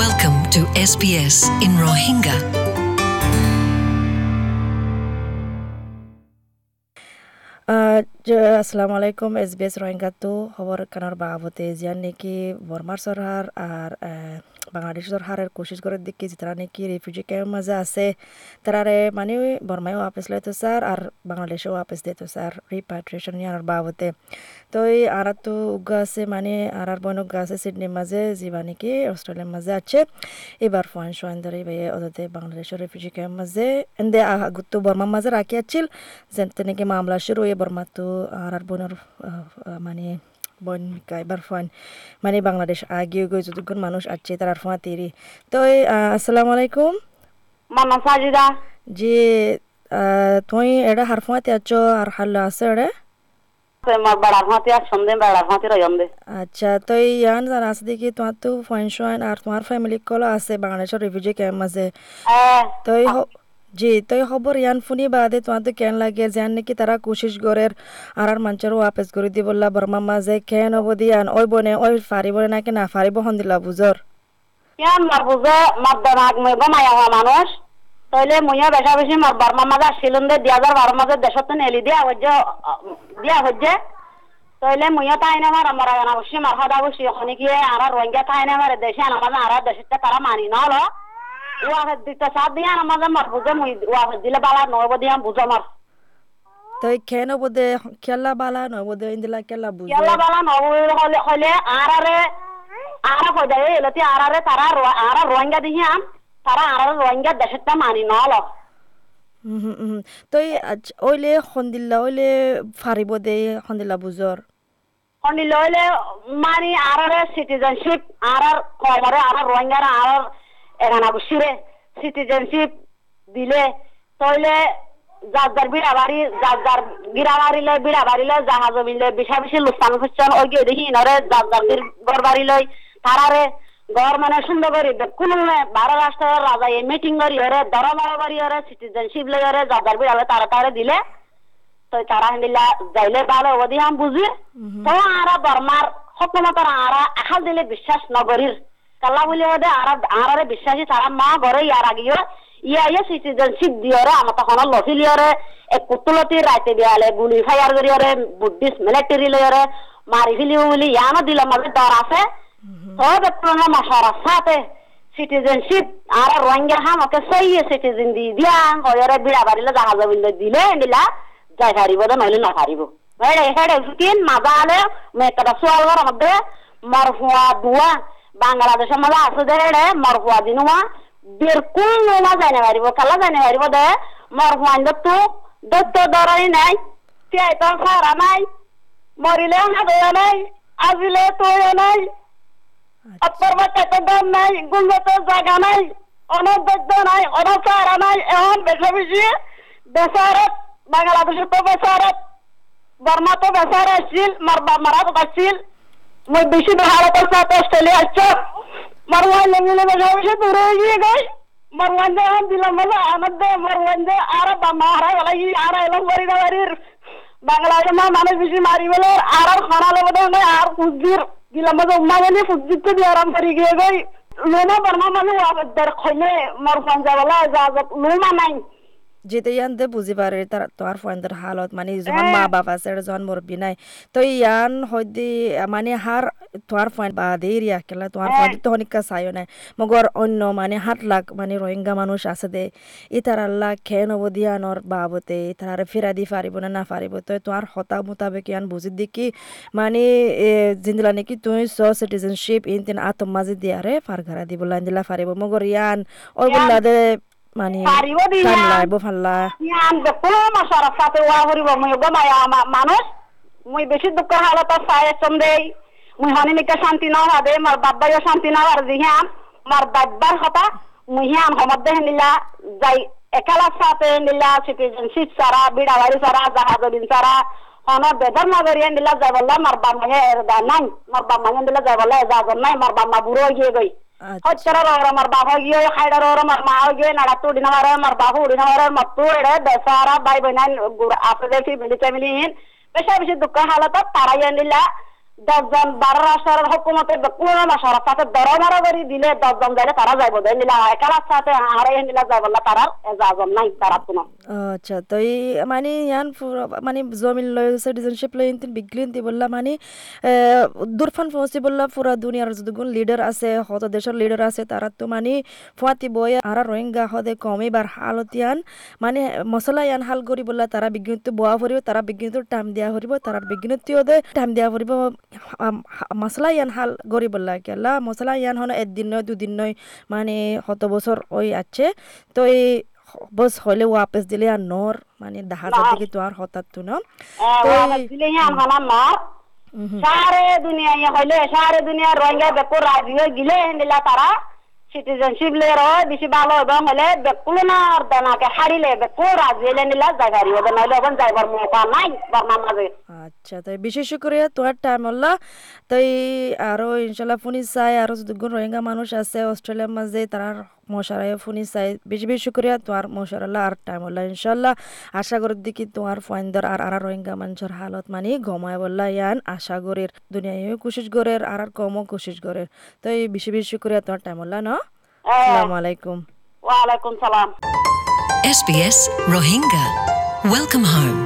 Welcome to SBS in Rohingya. আসসালামু আলাইকুম S B S রোহিঙ্গাতো খবর কানার বাবতে জিয়ান নাকি বর্মার সরকার আর বাংলাদেশ সরকারের কোশিশ করে দেখি যে তারা নাকি রিফিউজি ক্যাম্প মাঝে আছে। তারারে মানে বর্মায় ওয়াপস লইতো, স্যার, আর বাংলাদেশে ওয়াপস দিত, স্যার রিপাট্রিয়েশন ইয়ার বাবতে তো এই আর তো উগা আছে মানে আর আর বন উগা আছে সিডনির মাঝে যিবা নাকি অস্ট্রেলিয়ার মাঝে আছে। এবার ফয়েন সোয়েন ধরে ওদের বাংলাদেশের রিফিউজি ক্যাম্প মাঝে, এন্দে আগুতো বর্মার মাঝে রাখি আছিল যেন নাকি মামলা শুরু এবার মাতো আর আর বোনের মানে বন এবার ফোন। মানে বাংলাদেশ আগিয়ে গই যতক্ষণ মানুষ আছে তার ফোয়া তেরি তো আসসালামু আলাইকুম। মামা সাজিদা। জি তুই এটা হার ফোয়াতে আছো আর হাল আছে আর রয়ন্দে আচ্ছা তো ইয়ান জানা আছে দেখি তোমার তো ফোন শোয়ান আর তোমার ফ্যামিলি কল আছে বাংলাদেশের রিফিউজি ক্যাম্প আছে। তো জি, তো খবর ইয়ান ফুনি বাদে তোমার তো কেন লাগে? যেন নাকি তারা কোশিশ করে আর আর মানুষের ওয়াপেস করে দি বললা বর্মা মাঝে। কেন হব দিয়ান ওই বনে, ওই ফারিব নাকি না ফারিব হন দিলা বুঝর কেন মার বুঝে মার দাগ মেঘ মায়া হওয়া মানুষ। তাইলে মুইয়া বেশা বেশি মার বর্মা মাঝে আসছিলেন দে দুই হাজার বারো মাঝে দেশত নেলি দিয়া হজ্জ দিয়া হজ্জে তাইলে মুইয়া তাই না মার আমার আনা বসি, মার হাদা বসি। ওখানে গিয়ে আর রোহিঙ্গা তাই না মারে, দেশে আনা মাঝে আর দেশে তারা মানি না হলো ওয়াফেদ দিতে সাত দিয়ে আনা মার বুঝে মুই ওয়াফেদ দিলে বালা নব দিয়া বুঝো মার। তাই কেন বোধে খেলা বালা নয় বোধে ইন্দিলা খেলা বুঝে। খেলা বালা নব হলে হলে আর আরে আর যায় এলতি আর আরে তারা আর রোহিঙ্গা দিহি আম তারা আর রোহিঙ্গা দেশেরটা মানি নল তই ওইলে সন্দিল্লা ওইলে ফারিব দে সন্দিল্লা বুজর সন্দিল্লা ওইলে মানি আর সিটিজেনশিপ আর কমরে আর রোহিঙ্গার আর এখানা বসিরে সিটিজেনশিপ দিলে তইলে যার যার বিড়া বাড়ি যার যার বিড়া বাড়িলে বিড়া বাড়িলে জাহাজ মিলে বিশা বেশি লুস্তান খুঁজছেন ওই গিয়ে দেখি নরে যার যার ঘর বাড়ি লই তারারে ঘর মানে সুন্দর করি কোনো বারো রাষ্ট্রের রাজা এই মিটিং করি ওরে দরবার বাড়ি ওরে সিটিজেনশিপ লই ওরে যার যার বিড়ালে তারা তারা দিলে তো তারা হিন্দিলা যাইলে ভালো ওদি আম বুঝি। তো আরা বর্মার সকমতর আরা এখাল দিলে বিশ্বাস নগরীর ওদে আরা আরারে বিশ্বাসী তারা মা ঘরে ইয়ার আগিও ইয়া ইয়া সিটিজেনশিপ দিয়রে আমার তখন লসিলিয়রে এক কুতুলতি রাইতে দিয়ালে গুলি ফায়ার করিয়রে বুদ্ধিস্ট মিলিটারি লয়রে মারি ফেলিও বলি ইয়ানো দিল মাঝে ডর আছে। সব একটু মাসার সাথে সিটিজেনশিপ আর রোহিঙ্গা হাম ওকে সই সিটিজেন দি দিয়া হয়রে বিড়া বাড়িলে জাহাজ বিলে দিলে দিলা যাই হারিব দে নইলে না হারিব হেডে হেডে মাজা আলে মেয়েটা সোয়াল মধ্যে মরফুয়া দুয়া বাংলাদেশের মাঝে আছে দে হেডে মরফুয়া দিনুয়া বিরকুল নোমা যাই না হারিব কালা যাই না হারিব দে মরফুয়ান তো দত্ত দরাই নাই তো সারা নাই মরিলে হাবে নাই আজিলে তোয় নাই আপনার বাচ্চাতে দাম নাই গুলতে জায়গা নাই অনেক দেখতে নাই অনেক সারা নাই এখন বেশি বেশি বেসারত বাংলাদেশের তো বেসারত বর্মা তো বেসার আসছিল মারবা মারা তো মই সাথে অস্ট্রেলিয়া আসছ মারওয়ান লেগে বেশি বেশি দূরে গিয়ে যে এখন দিলাম বলে আমার দে মারওয়ান যে আর বাম্মা হারা গেল আর এলাম বাড়ি না বাড়ির বাংলাদেশের মা বেশি মারি বলে আর আর খানা লেগে আর কুজির দিলাম মধ্যে উম্মা গেলে আরাম করি গিয়ে গই লোমা বর্মা মানে ওদের খইলে মর পঞ্জা বলা যা লোমা নাই। যেতে ইয়ান দে বুঝি পারে তার তোমার ফ্রেন্ডের হালত মানে যখন মা বাপ আছে যখন মুরব্বী নাই। তো ইয়ান হয়তো মানে হার তোমার ফ্রেন্ড বা দে রিয়া কেলা তোমার ফ্রেন্ড তো অনেকটা চাইও নাই। মগর অন্য মানে হাত লাখ মানে রোহিঙ্গা মানুষ আছে দে। ইতার আল্লাহ খেয়ে নব দিয়ানোর বাবতে ইতার ফেরা দি পারিব না না পারিব তো তোমার হতা মোতাবেক ইয়ান বুঝি দেখি মানে জিন্দিলা নাকি তুই স সিটিজেনশিপ ইন তিন আতম মাঝে দিয়ারে ফারঘারা দিব লাইন দিলা পারিব মগর ইয়ান বললা দে মানে ফাল্লা বো ফাল্লা। ইয়ান দেখো মাসার সাথে ওয়া হরিব মই গমায়া মানুষ মই বেশি দুঃখ হালত সায় চন্দে মুই হনি শান্তি না হবে মার বাব্বাইও শান্তি না আর দিহাম মার বাব্বার হতা মুই হিয়ান হমদ দেহ নিলা। যাই একালা সাথে নিলা সিটিজেনশিপ সারা বিড়াবাড়ি সারা জাহাজ দিন সারা হন বেদর নগরিয়া নিলা যাই বললা মার বাম্মা হে নাই। মার বাম্মা নিলা যাই বললা এজাজত নাই। মার বাম্মা বুড়ো গিয়ে গই হচ্ছরা রোর আমার বাবা গিয়ে খাইডা রোর আমার মা গিয়ে নাড়া তুড়ি না মারে আমার বাবু উড়ি না মারে মত্তু এড়ে বেসারা বাই বইনান আপদে ফ্যামিলি ফ্যামিলি দশজন বারো রাষ্ট্রের হুকুমতে কোনো মাসার সাথে দর মারা করে দিলে দশজন যাইলে তারা যাইব। নিলা একালার সাথে আরে নিলা যাইব না তারা এজাজম নাই তারা কোনো। আচ্ছা তো এই মানে ইয়ান মানে জমিন লয় সিটিজেনশিপ লয় বিগলিন তি বললা মানে দুরফান ফসি বললা পুরা দুনিয়ার যদুগুন লিডার আছে, হত দেশের লিডার আছে তারা তো মানে ফুয়াতি বই আর রোহিঙ্গা হদে কমিবার হালতিয়ান মানে মশলা ইয়ান হাল করি বললা তারা বিজ্ঞানিত বোয়া ফুরিব তারা বিজ্ঞানিত টাইম দিয়া ফুরিব তারা বিজ্ঞানিত দে টাইম দিয়া ফুরিব মশলা ইয়ান হাল করি বললা কেলা মশলা ইয়ান হন একদিন নয় দুদিন নয় মানে হত বছর ওই আছে। তো এই বস হলে ওয়াপেস দিলে আর নর মানে দাহাজ দিকে তো আর হঠাৎ তো না সারে দুনিয়া হইলে সারে দুনিয়া রোহিঙ্গা বেকু রাজি হয়ে গিলে তারা সিটিজেনশিপ লে বেশি ভালো এবং হলে বেকুলো না আর দানাকে হারিলে বেকু রাজি হইলে নিলা জায়গারি হবে নাইলে এখন যাইবার মৌকা নাই বর্মার মাঝে আচ্ছা তাই বিশেষ করে তোমার টাইম হল্লা তাই আরও ইনশাল্লাহ ফুনি চাই আরও যদি রোহিঙ্গা মানুষ আছে অস্ট্রেলিয়ার মাঝে তারার মশারায় ফোনি চাই। বেশি বেশি করে তোমার মশারাল্লাহ আর টাইম হল্লা ইনশাল্লাহ আশা করি দেখি তোমার ফয়েন্দর আর আর রোহিঙ্গা মানুষের হালত মানে গমায় বললা ইয়ান আশা করের। দুনিয়ায় কোশিশ করের আর আর কমও কোশিশ করের তো এই বেশি বেশি করে তোমার টাইম হল্লা ন আসসালামু আলাইকুম। ওয়ালাইকুম সালাম। SBS Rohingya. Welcome home.